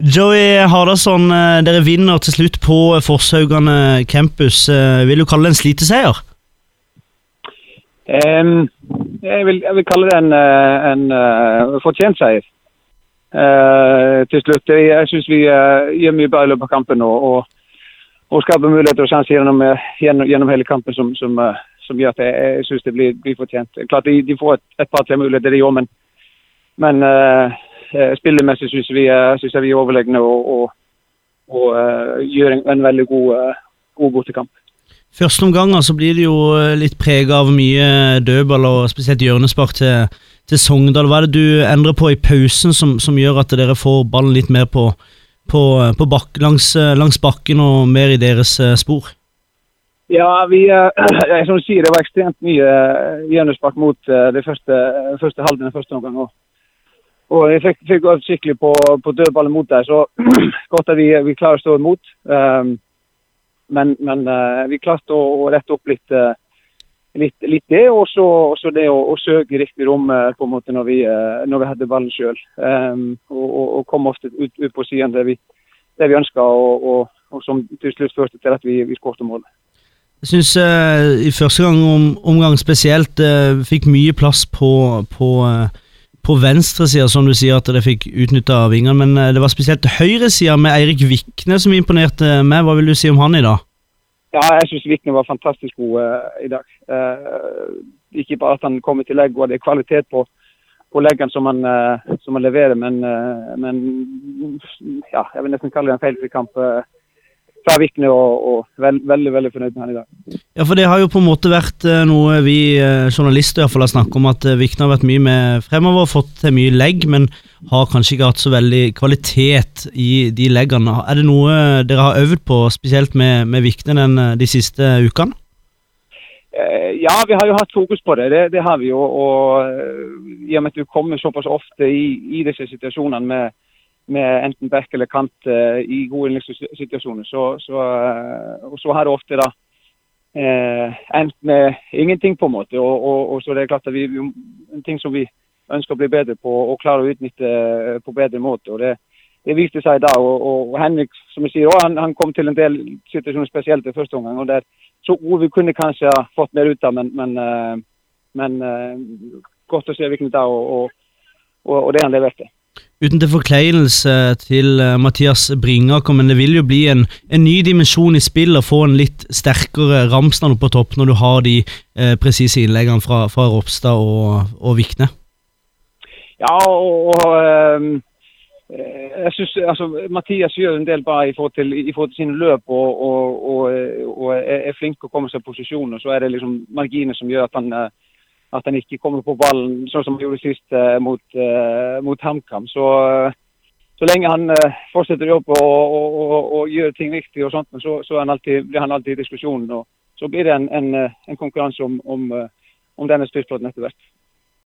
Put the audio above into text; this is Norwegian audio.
Joey Hardasson, eh, dere vinner til slutt på Forshaugane campus. Eh, vil du kalle det en sliteseier? Um, jeg, vil, jeg, vil, kalle det en, eh, en uh, fortjent seier. Uh, til slutt. Jeg, jeg syns vi uh, gjør mye bra i løpet av kampen og, og, og skaper muligheter og sjanser gjennom, gjennom, gjennom, hele kampen som, som, som, gjør at jeg, jeg syns det blir, blir, fortjent. Klart de, de får et, et par-tre muligheter, de òg, men, men spillemessig syns vi, synes vi er overlegne og, og, og gjør en, en, veldig god, god bortekamp. Første omgang så blir det jo eh, litt prega av mye dødball og spesielt hjørnespark til, til, Sogndal. Hva er det du endrer på i pausen som, som gjør at dere får ballen litt mer på, på, på bak, langs, eh, langs, bakken og mer i deres eh, spor? Ja, vi, som du sier, det var ekstremt mye hjørnespark mot det første, første halvdelen av første omgang. Og, vi fikk, fikk øvd skikkelig på, på dødballen mot dem, så godt at vi, vi klarer å stå imot. Um, men, men uh, vi klarte å, å, rette opp litt, uh, litt, litt det, og så det å, å, søke riktig rom uh, på en måte når vi, når vi hadde ballen sjøl. Um, og, og, og, kom ofte ut, ut på siden det vi, det vi ønska, og, og, som til slutt førte til at vi, vi skåret målet. Jeg syns i første gang om, omgang spesielt fikk mye plass på, på på venstresida, som du sier, at det fikk utnytta vingene. Men eh, det var spesielt høyresida med Eirik Vikne som imponerte meg. Hva vil du si om han i dag? Ja, jeg syns Vikne var fantastisk god uh, i dag. Uh, ikke bare at han kom til tillegg, og hadde kvalitet på, på leggen som han, uh, som han leverer, men, men, ja, jeg vil nesten kalle det en feilfri kamp fra Vikne og, og veld, veldig veldig fornøyd med han i dag. Ja, for Det har jo på en måte vært eh, noe vi eh, journalister i hvert fall har snakket om, at eh, Vikne har vært mye med fremover, fått til mye legg, men har kanskje ikke hatt så veldig kvalitet i de leggene. Er det noe dere har øvd på, spesielt med, med Vikne den, de siste ukene? Ja, vi har jo hatt fokus på det. Det, det har vi jo. Og i og med at du kommer såpass ofte i, i disse situasjonene med med enten back eller kant uh, i gode innleggssituasjoner. Så, så, uh, og så har det ofte da uh, endt med ingenting, på en måte. Og, og, og, så det er klart at vi, en ting som vi ønsker å bli bedre på og klare å utnytte på bedre måte. og det, det viste seg da. Og, og, Henrik som jeg sier, han, han, kom til en del situasjoner spesielt i første omgang. og der så ord vi kunne kanskje ha fått mer ut av, men, men, men godt å se hvilken dag og, og det han leverte. Uten til forkleinelse til uh, Mathias Bringaker, men det vil jo bli en, en ny dimensjon i spillet å få en litt sterkere Ramsland opp på topp når du har de eh, presise innleggene fra, fra Ropstad og, og, Vikne. Ja, og, og uh, jeg synes, altså, Mathias gjør en del bra i forhold til, i forhold til sine løp og, og, er flink til å komme seg i posisjon. og Så er det liksom marginer som gjør at han at han ikke kommer på ballen sånn som han gjorde sist uh, mot, uh, mot HamKam. Så, uh, så lenge han fortsetter å jobbe og, og, og, og, gjør ting riktig, og sånt, så, så han alltid, blir han alltid i diskusjonen. og Så blir det en, en, en konkurranse om, om, om denne styrtplaten etter hvert.